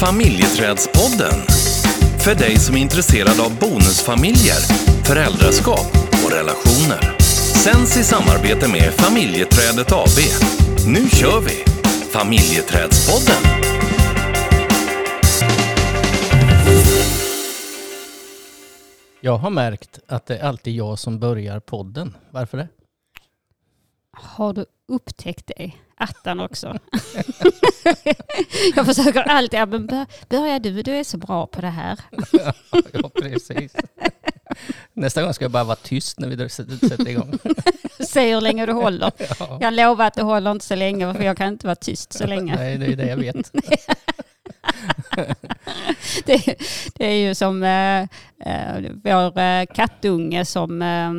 Familjeträdspodden. För dig som är intresserad av bonusfamiljer, föräldraskap och relationer. Sänds i samarbete med Familjeträdet AB. Nu kör vi! Familjeträdspodden. Jag har märkt att det är alltid jag som börjar podden. Varför det? Har du upptäckt det? Attan också. jag försöker alltid, ja, men bör- börja du, du är så bra på det här. ja, precis. Nästa gång ska jag bara vara tyst när vi sätter igång. Se hur länge du håller. Ja. Jag lovar att det håller inte så länge för jag kan inte vara tyst så länge. Nej, det är det jag vet. Det, det är ju som eh, vår eh, kattunge som eh,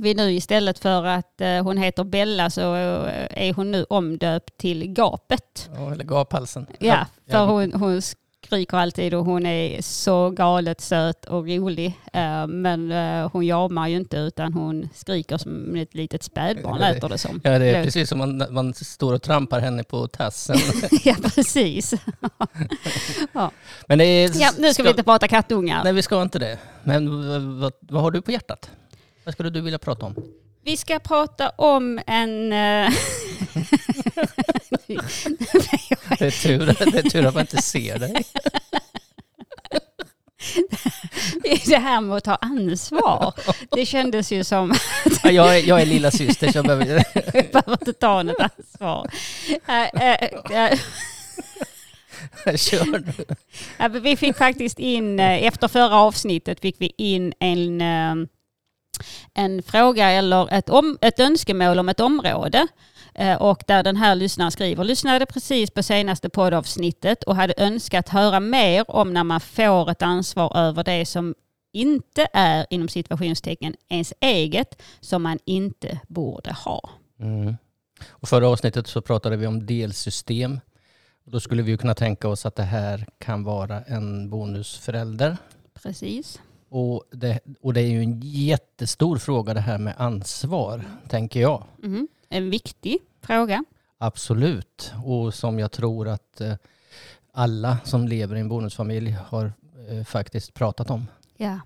vi nu istället för att eh, hon heter Bella så eh, är hon nu omdöpt till Gapet. Ja, eller gaphalsen. Ja, för ja. hon, hon skriker alltid och hon är så galet söt och rolig. Eh, Men hon jamar ju inte utan hon skriker som ett litet spädbarn Ja, låter det som. Ja, det är precis som man, man står och trampar henne på tassen. ja, precis. Men det är, Ja, nu ska vi inte prata kattungar. Nej, vi ska inte det. Men vad, vad har du på hjärtat? Vad skulle du vilja prata om? Vi ska prata om en... eh, Det är tur, det är tur att man inte ser dig. det här med att ta ansvar. Det kändes ju som Ja, jag, är, jag är lilla syster så jag behöver... jag behöver inte ta något ansvar. Eh, eh, Kör nu. Vi fick faktiskt in, efter förra avsnittet fick vi in en, en fråga eller ett, om, ett önskemål om ett område. Eh, Och där den här lyssnaren skriver, lyssnade precis på senaste poddavsnittet och hade önskat höra mer om när man får ett ansvar över det som inte är inom situationstecken ens eget som man inte borde ha. Mm. Och förra avsnittet så pratade vi om delsystem. Då skulle vi ju kunna tänka oss att det här kan vara en bonusförälder. Precis. Och det, och det är ju en jättestor fråga det här med ansvar, tänker jag. Mhm. En viktig fråga. Absolut. Och som jag tror att eh, alla som lever i en bonusfamilj har eh, faktiskt pratat om. Ja.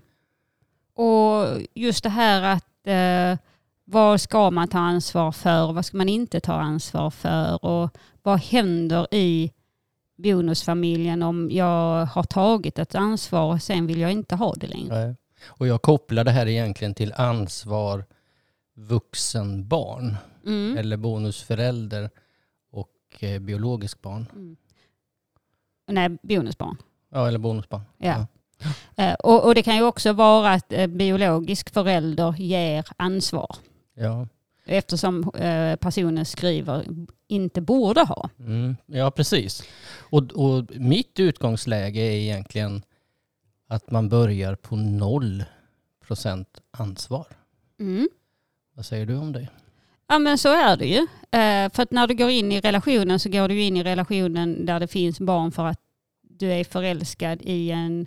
Och just det här att eh, vad ska man ta ansvar för och vad ska man inte ta ansvar för och vad händer i bonusfamiljen om jag har tagit ett ansvar och sen vill jag inte ha det längre. Nej. Och jag kopplar det här egentligen till ansvar vuxen barn Mm. eller bonusförälder och eh, biologisk barn. Mm. Nej, bonusbarn. Ja, eller bonusbarn. Ja. Eh, och, och det kan ju också vara att eh, biologisk förälder ger ansvar Ja. Eftersom eh, personen skriver inte borde ha. Mm, ja, precis. Och, och mitt utgångsläge är egentligen att man börjar på noll procent ansvar. Mm. Vad säger du om det? Ja men så är det ju. Eh, för att när du går in i relationen så går du in i relationen där det finns barn för att du är förälskad i, en,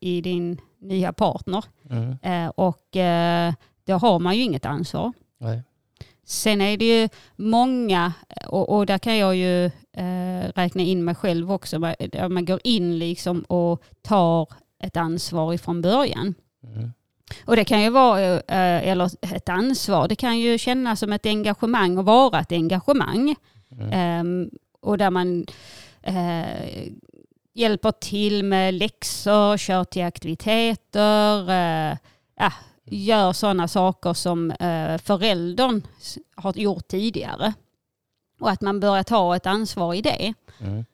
i din nya partner. Mm. Eh, och då har man ju inget ansvar. Nej. Sen är det ju många, och, och där kan jag ju eh, räkna in mig själv också, där man går in liksom och tar ett ansvar ifrån början. Mm. Och det kan ju vara, eh, eller ett ansvar, det kan ju kännas som ett engagemang och vara ett engagemang. Mm. Ehm, och där man eh, hjälper till med läxor, kör till aktiviteter, eh, ja, gör sådana saker som eh, föräldern har gjort tidigare. Och att man börjar ta ett ansvar i det. Mm.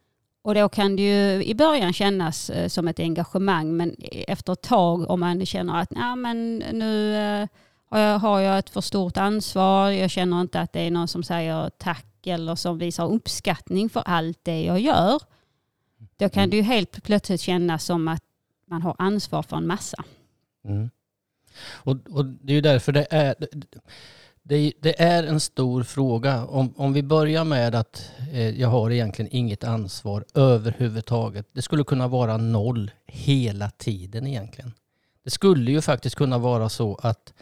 Och då kan det ju i början kännas eh, som ett engagemang men efter ett tag om man känner att Nej, men nu eh, har jag, har jag ett för stort ansvar, jag känner inte att det är någon som säger tack eller som visar uppskattning för allt det jag gör. Då kan Mm. det ju helt plötsligt kännas som att man har ansvar för en massa. Mm. Och, och det är ju därför det är, det, det är en stor fråga. Om, om vi börjar med att eh, jag har egentligen inget ansvar överhuvudtaget. Det skulle kunna vara noll hela tiden egentligen. Det skulle ju faktiskt kunna vara så att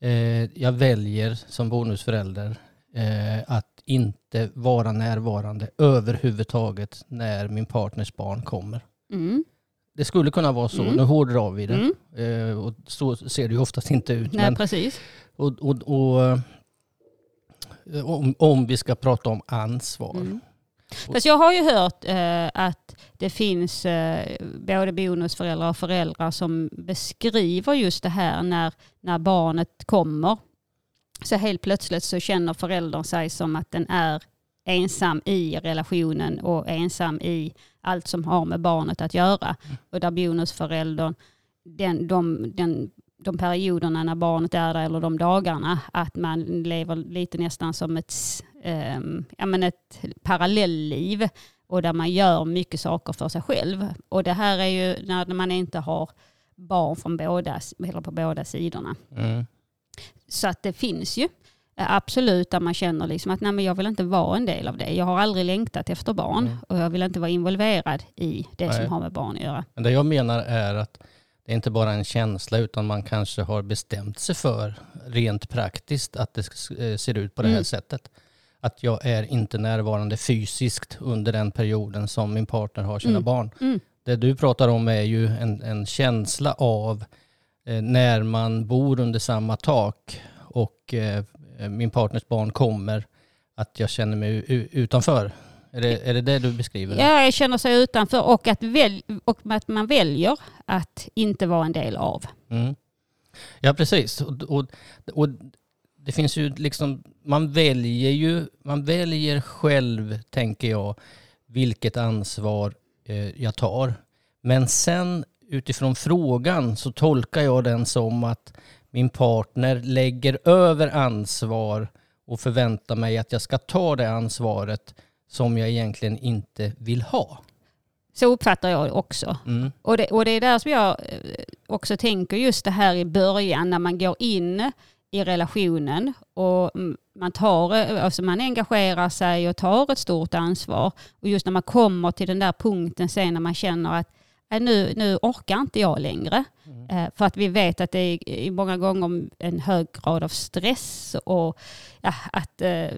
eh, jag väljer som bonusförälder eh, att inte vara närvarande överhuvudtaget när min partners barn kommer. Mm. Det skulle kunna vara så, Mm. nu hårdrar vi det. Mm. Eh, och så ser det ju oftast inte ut. Nej, Men, precis. och, och, och, eh, om, om vi ska prata om ansvar. Mm. Fast jag har ju hört eh, att det finns eh, både bonusföräldrar och föräldrar som beskriver just det här när, när barnet kommer. Så helt plötsligt så känner föräldern sig som att den är ensam i relationen och ensam i allt som har med barnet att göra. Och där bonusföräldern, den, de, den, de perioderna när barnet är där eller de dagarna, att man lever lite nästan som ett, eh, ja, men ett parallellliv och där man gör mycket saker för sig själv. Och det här är ju när man inte har barn från båda, eller på båda sidorna. Mm. Så att det finns ju absolut där man känner liksom att nej, men jag vill inte vara en del av det. Jag har aldrig längtat efter barn Mm. och jag vill inte vara involverad i det Nej. som har med barn att göra. Men det jag menar är att det är inte bara en känsla utan man kanske har bestämt sig för rent praktiskt att det eh, ser ut på det här Mm. sättet. Att jag är inte närvarande fysiskt under den perioden som min partner har sina Mm. barn. Mm. Det du pratar om är ju en, en känsla av eh, när man bor under samma tak och eh, min partners barn kommer att jag känner mig utanför. Är det, är det det du beskriver? Ja, jag känner sig utanför och att, väl, och att man väljer att inte vara en del av. Mm. Ja, precis. Och, och, och det finns ju liksom, man väljer ju, man väljer själv, tänker jag, vilket ansvar eh, jag tar. Men sen utifrån frågan så tolkar jag den som att min partner lägger över ansvar och förväntar mig att jag ska ta det ansvaret som jag egentligen inte vill ha. Så uppfattar jag det också. Mm. Och det, och det är där som jag eh, också tänker just det här i början när man går in i relationen och man, tar, eh, alltså man engagerar sig och tar ett stort ansvar. Och just när man kommer till den där punkten sen när man känner att "Nej, nu, nu orkar inte jag längre. Eh, För att vi vet att det är många gånger en hög grad av stress och ja, att eh,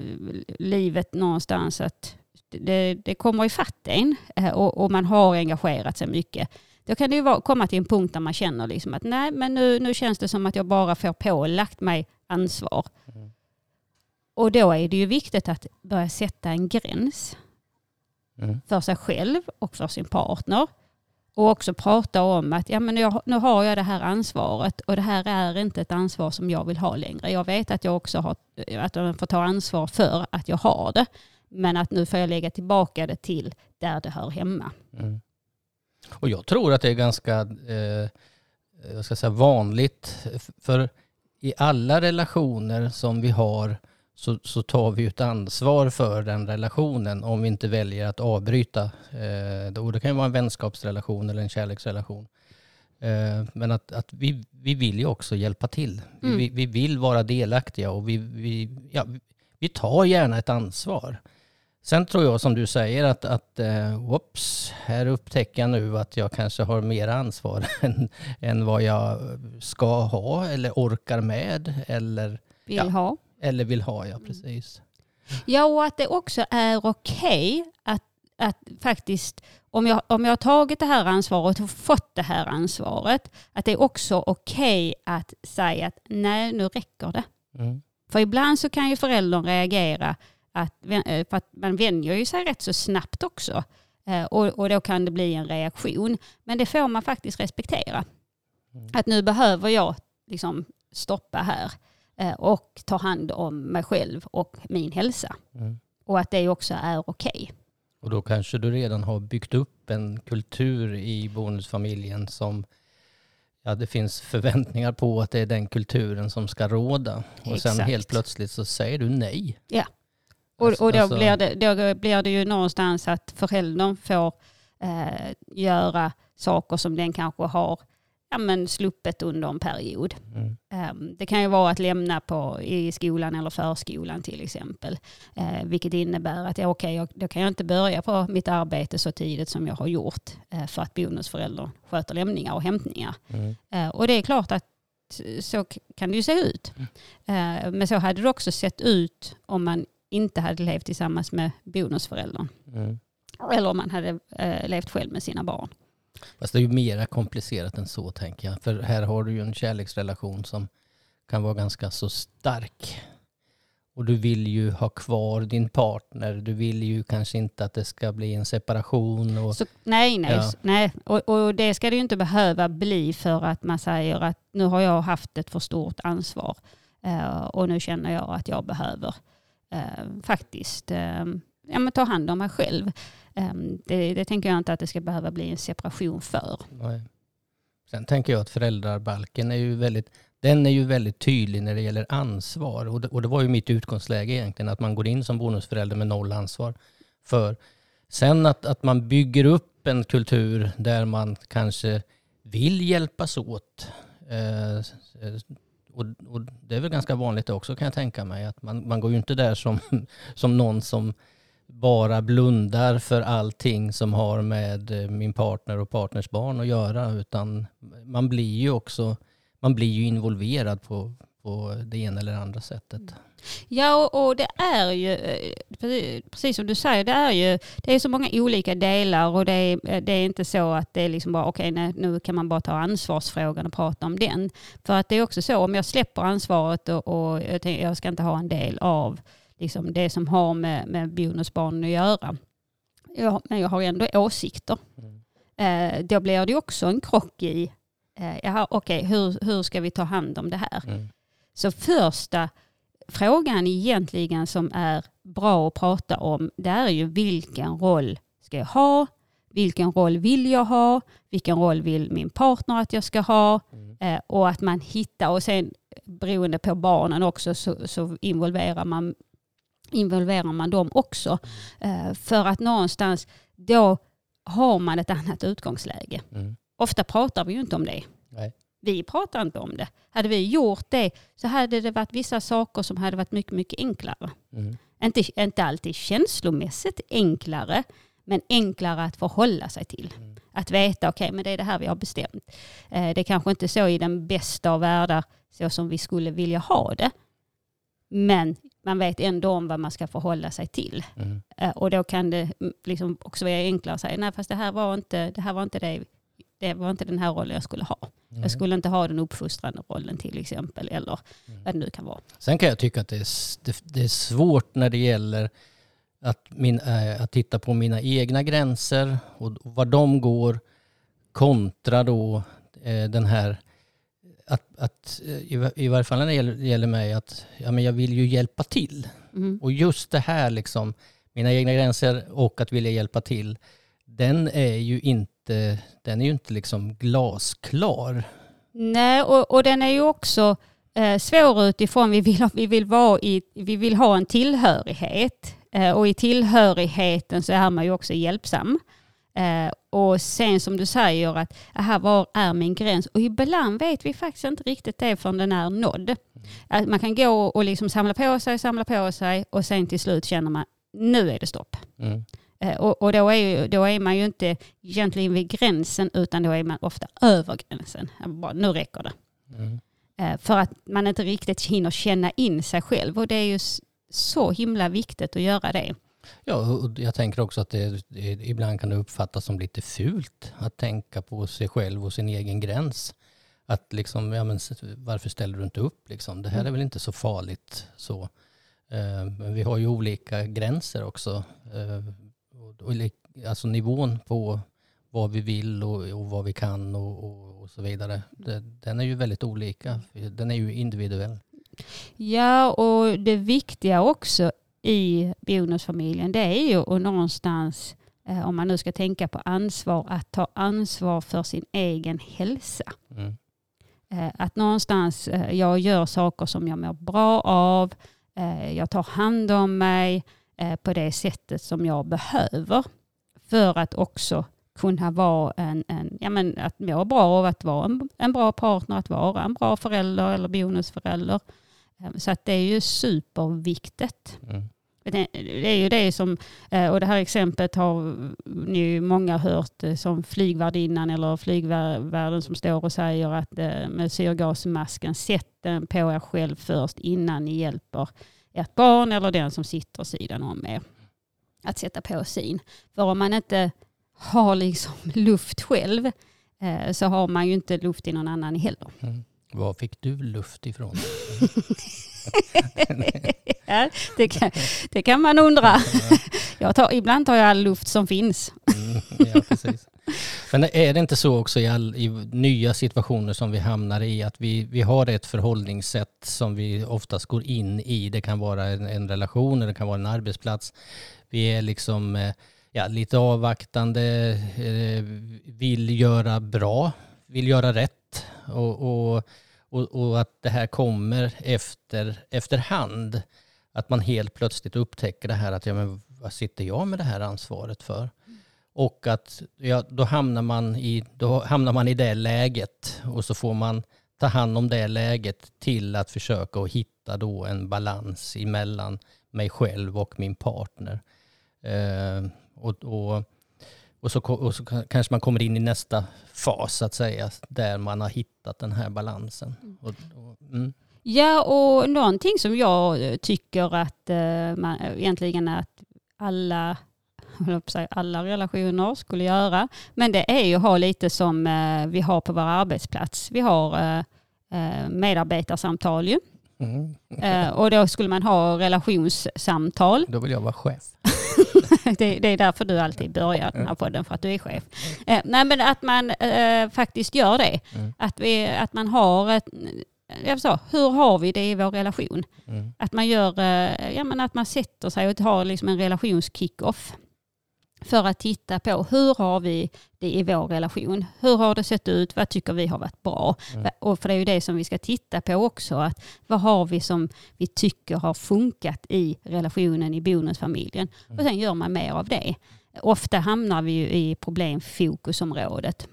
livet någonstans att det, det kommer ifatt en eh, och, och man har engagerat sig mycket. Då kan det ju vara, komma till en punkt där man känner liksom att nej, men nu, nu känns det som att jag bara får pålagt mig ansvar. Mm. Och då är det ju viktigt att börja sätta en gräns Mm. för sig själv och för sin partner. Och också prata om att ja, men jag, nu har jag det här ansvaret och det här är inte ett ansvar som jag vill ha längre. Jag vet att jag också har, att jag får ta ansvar för att jag har det. Men att nu får jag lägga tillbaka det till där det hör hemma. Mm. Och jag tror att det är ganska eh, jag ska säga, vanligt. För i alla relationer som vi har så, så tar vi ett ansvar för den relationen om vi inte väljer att avbryta. Eh, då, det kan ju vara en vänskapsrelation eller en kärleksrelation. Eh, men att, att vi, vi vill ju också hjälpa till. Mm. Vi, vi vill vara delaktiga och vi, vi, ja, vi tar gärna ett ansvar. Sen tror jag som du säger att, att eh, whoops, här upptäcker jag nu att jag kanske har mer ansvar än, än vad jag ska ha eller orkar med eller, Vill Ja. ha. Eller vill ha. Ja, precis. Ja, och att det också är okej att, att faktiskt, om jag, om jag har tagit det här ansvaret och fått det här ansvaret, att det är också okej att säga att nej, nu räcker det. Mm. För ibland så kan ju föräldern reagera, att, eh, för att man vänjer ju sig rätt så snabbt också. Eh, Och, och då kan det bli en reaktion. Men det får man faktiskt respektera. Mm. Att nu behöver jag liksom stoppa här och ta hand om mig själv och min hälsa. Mm. Och att det också är okej. Och då kanske du redan har byggt upp en kultur i bonusfamiljen som ja, det finns förväntningar på att det är den kulturen som ska råda. Och sen Exakt. helt plötsligt så säger du nej. Och, och då, Alltså- blir det, då blir det ju någonstans att föräldern får eh, göra saker som den kanske har ja, men sluppet under en period. Mm. Ehm, Det kan ju vara att lämna på, i skolan eller förskolan till exempel. Eh, vilket innebär att ja, okej, jag, då kan jag inte börja på mitt arbete så tidigt som jag har gjort eh, för att bonusföräldern sköter lämningar och hämtningar. Mm. Eh, och det är klart att så kan det ju se ut. Eh, men så hade det också sett ut om man inte hade levt tillsammans med bonusföräldern. Mm. Eller om man hade levt själv med sina barn. Fast det är ju mera komplicerat än så tänker jag. För här har du ju en kärleksrelation som kan vara ganska så stark. Och du vill ju ha kvar din partner. Du vill ju kanske inte att det ska bli en separation. Och, Så, nej, nej. Ja. nej. Och, och det ska det ju inte behöva bli för att man säger att nu har jag haft ett för stort ansvar eh, och nu känner jag att jag behöver eh, faktiskt eh, ja, men ta hand om mig själv. Ehm, det, det tänker jag inte att det ska behöva bli en separation för. nej. Sen tänker jag att föräldrabalken är ju väldigt, den är ju väldigt tydlig när det gäller ansvar. Och det, och det var ju mitt utgångsläge egentligen, att man går in som bonusförälder med noll ansvar. För sen att, att man bygger upp en kultur där man kanske vill hjälpas åt. Eh, och, och det är väl ganska vanligt också kan jag tänka mig. Att man, man går ju inte där som, som någon som bara blundar för allting som har med eh, min partner och partners barn att göra. Utan man blir ju också man blir ju involverad på, på det ena eller andra sättet. Ja, och, och det är ju, eh, precis- som du säger, det är ju det är så många olika delar och det är, eh, det är inte så att det är liksom bara okej, okay, nu kan man bara ta ansvarsfrågan och prata om den. För att det är också så, om jag släpper ansvaret och, och jag, tänker, jag ska inte ha en del av liksom det som har med, med bonusbarnen att göra. Jag, men jag har ändå åsikter. Eh, då blir det också en krock i, eh, jaha, okej, hur, hur ska vi ta hand om det här? Mm. Så första frågan egentligen som är bra att prata om, det är ju vilken roll ska jag ha? Vilken roll vill jag ha? Vilken roll vill min partner att jag ska ha? Eh, och att man hittar, och sen beroende på barnen också så, så involverar, man, involverar man dem också. Eh, för att någonstans då har man ett annat utgångsläge. Mm. Ofta pratar vi ju inte om det. Nej. Vi pratar inte om det. Hade vi gjort det så hade det varit vissa saker som hade varit mycket, mycket enklare. Mm. Inte, inte alltid känslomässigt enklare, men enklare att förhålla sig till. Att veta, okej, men det är det här vi har bestämt. Eh, det är kanske inte så i den bästa av världar så som vi skulle vilja ha det. Men man vet ändå om vad man ska förhålla sig till. Mm. Eh, Och då kan det mm, liksom också vara enklare att säga, nej fast det här var inte, det här var inte det, det var inte den här rollen jag skulle ha. Jag skulle inte ha den uppfostrande rollen till exempel, eller vad det nu kan vara. Sen kan jag tycka att det är, det, det är svårt när det gäller att, min, äh, att titta på mina egna gränser och var de går kontra då eh, den här att, att eh, i, i varje fall när det gäller, gäller mig att ja, men jag vill ju hjälpa till. Mm. Och just det här liksom, mina egna gränser och att vilja hjälpa till, den är ju inte, den är ju inte liksom glasklar. Nej, och, och den är ju också eh, svår utifrån, vi vill, vi, vill vara i, vi vill ha en tillhörighet. Eh, och i tillhörigheten så är man ju också hjälpsam. Eh, och sen som du säger att aha, var är min gräns? Och ibland vet vi faktiskt inte riktigt det förrän den är nådd. Att man kan gå och liksom samla på sig, samla på sig och sen till slut känner man nu är det stopp. Mm. Eh, Och, och då, är ju, då är man ju inte egentligen vid gränsen utan då är man ofta över gränsen. Bara, nu räcker det. Mm. Eh, För att man inte riktigt hinner känna in sig själv och det är ju så himla viktigt att göra det. Ja, och jag tänker också att det, ibland kan det uppfattas som lite fult att tänka på sig själv och sin egen gräns. Att liksom, ja men varför ställer du inte upp liksom? Det här är väl inte så farligt så. Eh, Men vi har ju olika gränser också. Eh, och- Alltså nivån på vad vi vill och, och vad vi kan och, och, och så vidare. Det, den är ju väldigt olika. Den är ju individuell. Ja, och det viktiga också i bonusfamiljen det är ju att någonstans, eh, om man nu ska tänka på ansvar, att ta ansvar för sin egen hälsa. Mm. Eh, Att någonstans eh, jag gör saker som jag mår bra av. Jag tar hand om mig på det sättet som jag behöver. För att också kunna vara en, en ja men att må bra av att vara en, en bra partner, att vara en bra förälder eller bonusförälder. Eh, Så att det är ju superviktigt. Mm. Det, är ju det som, eh, och det här exemplet har ni många hört eh, som flygvärdinnan eller flygvärden som står och säger att eh, med syrgasmasken, sätt den på er själv först innan ni hjälper ert barn eller den som sitter sidan om er att sätta på sin. För om man inte har liksom luft själv så har man ju inte luft i någon annan heller. Mm. Var fick du luft ifrån? ja, det, kan, det kan man undra. Jag tar, ibland tar jag all luft som finns. Mm, ja, precis. Men är det inte så också i, all, i nya situationer som vi hamnar i att vi, vi har ett förhållningssätt som vi oftast går in i. Det kan vara en, en relation eller det kan vara en arbetsplats. Vi är liksom eh, ja, lite avvaktande, eh, vill göra bra, vill göra rätt och, och, och, och att det här kommer efter, efterhand. Att man helt plötsligt upptäcker det här att ja, men vad sitter jag med det här ansvaret för? Och att ja, då, hamnar man i, då hamnar man i det läget och så får man ta hand om det läget till att försöka att hitta då en balans emellan mig själv och min partner. Eh, och, och, och, så, och så kanske man kommer in i nästa fas så att säga, där man har hittat den här balansen. Mm. Och, mm. Ja, och någonting som jag tycker att eh, man, egentligen att alla alla relationer skulle göra. Men det är ju att ha lite som eh, vi har på vår arbetsplats. Vi har eh, eh medarbetarsamtal ju. Mm. Eh, och då skulle man ha relationssamtal. Då vill jag vara chef. det, det, är därför du alltid börjar den här podden, för att du är chef. Eh, nej men att man eh, faktiskt gör det. Mm. Att, vi, att man har ett jag sa, hur har vi det i vår relation? Mm. Att man gör, eh, ja men att man sätter sig och har liksom en relationskick-off för att titta på hur har vi det i vår relation? Hur har det sett ut? Vad tycker vi har varit bra? Mm. Och för det är ju det som vi ska titta på också. Att vad har vi som vi tycker har funkat i relationen i bonusfamiljen? Mm. Och sen gör man mer av det. Ofta hamnar vi ju i problemfokusområdet.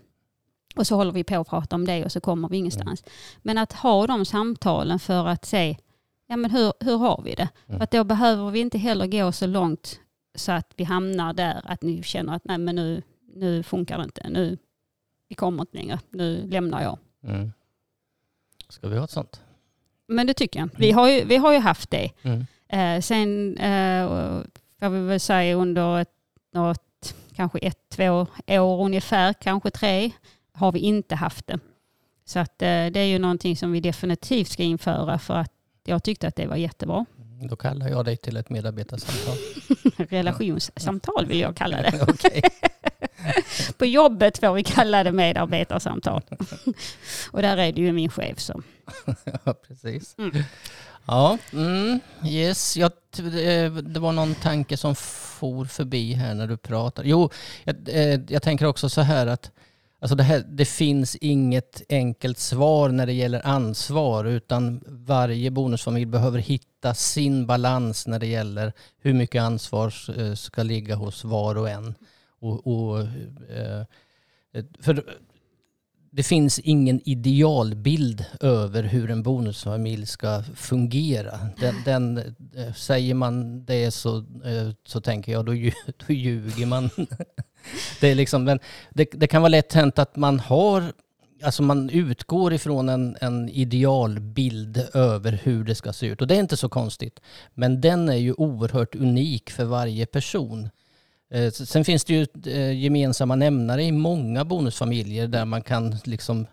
Och så håller vi på att prata om det och så kommer vi ingenstans. Mm. Men att ha de samtalen för att se ja, men hur, hur har vi det? Mm. För att då behöver vi inte heller gå så långt så att vi hamnar där att ni känner att nej men nu, nu funkar det inte, nu vi kommer inte längre, nu lämnar jag. Mm. Ska vi ha ett sånt? Men det tycker jag. Vi har ju, vi har ju haft det. Mm. Eh, sen eh, får vi väl säga under ett, något, kanske ett, två år ungefär, kanske tre, har vi inte haft det. Så att, eh, det är ju någonting som vi definitivt ska införa för att jag tyckte att det var jättebra. Då kallar jag dig till ett medarbetarsamtal. Relationssamtal vill jag kalla det. På jobbet får vi kalla det medarbetarsamtal. Och där är det ju min chef som... ja, precis. Mm. Ja, mm, yes. Jag, det var någon tanke som for förbi här när du pratade. Jo, jag, eh, jag tänker också så här att Alltså det, här, det finns inget enkelt svar när det gäller ansvar utan varje bonusfamilj behöver hitta sin balans när det gäller hur mycket ansvar eh, ska ligga hos var och en. Och, och eh, för det finns ingen idealbild över hur en bonusfamilj ska fungera. Den, den eh, säger man det så, så tänker jag då, då ljuger man det, är liksom, men det, det kan vara lätt hänt att man har Alltså man utgår ifrån en, en idealbild över hur det ska se ut och det är inte så konstigt. Men den är ju oerhört unik för varje person. Eh, sen finns det ju eh, gemensamma nämnare i många bonusfamiljer där man kan liksom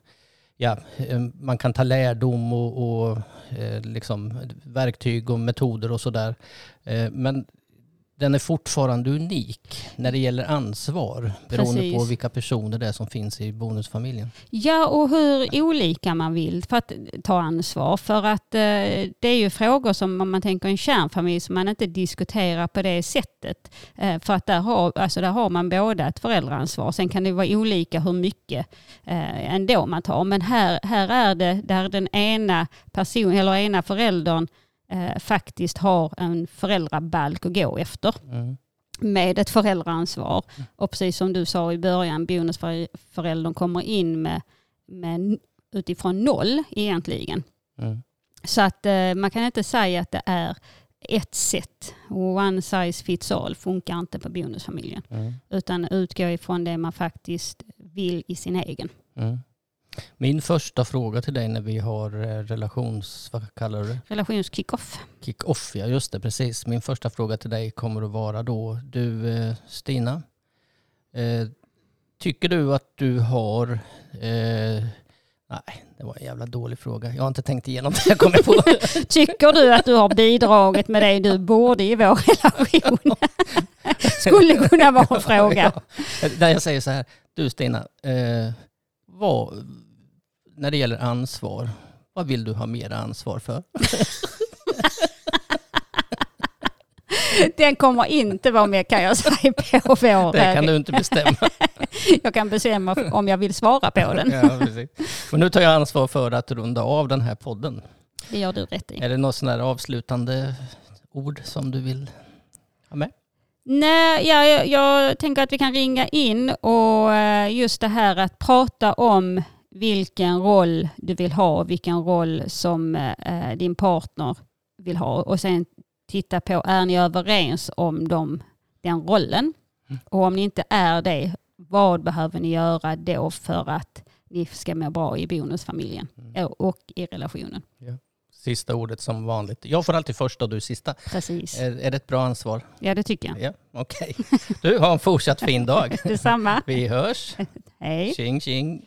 ja, eh, man kan ta lärdom och, och eh, liksom verktyg och metoder och sådär. Eh, men den är fortfarande unik när det gäller ansvar beroende Precis. på vilka personer det är som finns i bonusfamiljen. Ja, och hur olika man vill för att ta ansvar. För att eh, det är ju frågor som om man tänker en kärnfamilj som man inte diskuterar på det sättet. Eh, för att där har, alltså där har man båda ett föräldraansvar. Sen kan det vara olika hur mycket eh, ändå man tar. Men här, här är det där den ena personen eller ena föräldern eh, faktiskt har en föräldrabalk att gå efter. Mm. med ett föräldraansvar. Och precis som du sa i början, bonusföräldern kommer in med, med utifrån noll egentligen. Mm. Så att eh, man kan inte säga att det är ett sätt. One size fits all funkar inte på bonusfamiljen. Mm. Utan utgå ifrån det man faktiskt vill i sin egen. Mm. Min första fråga till dig när vi har eh, relations... Vad kallar du det? Relationskickoff. Kick-off, ja just det, precis. Min första fråga till dig kommer att vara då, du eh, Stina, eh, tycker du att du har... Eh, nej, det var en jävla dålig fråga. Jag har inte tänkt igenom det jag kommer på. Tycker du att du har bidragit med det du borde i vår relation? Skulle kunna vara en fråga. Ja. När jag säger så här, du Stina, eh, vad, när det gäller ansvar, vad vill du ha mer ansvar för? Den kommer inte vara med kan jag säga på vår... Det kan du inte bestämma. Jag kan bestämma om jag vill svara på den. Ja, precis. Men nu tar jag ansvar för att runda av den här podden. Det gör du rätt i. Är det något sån avslutande ord som du vill ha med? Nej, ja, jag, jag tänker att vi kan ringa in och eh, just det här att prata om vilken roll du vill ha och vilken roll som eh, din partner vill ha och sen titta på, är ni överens om dem, den rollen? Mm. Och om ni inte är det, vad behöver ni göra då för att ni ska må bra i bonusfamiljen Mm. och- i relationen? Sista ordet som vanligt. Jag får alltid första och du sista. Precis. Är, är det ett bra ansvar? Ja, det tycker jag. Ja, okej. Du, har en fortsatt fin dag. Detsamma. Vi hörs. Hej. Tjing tjing.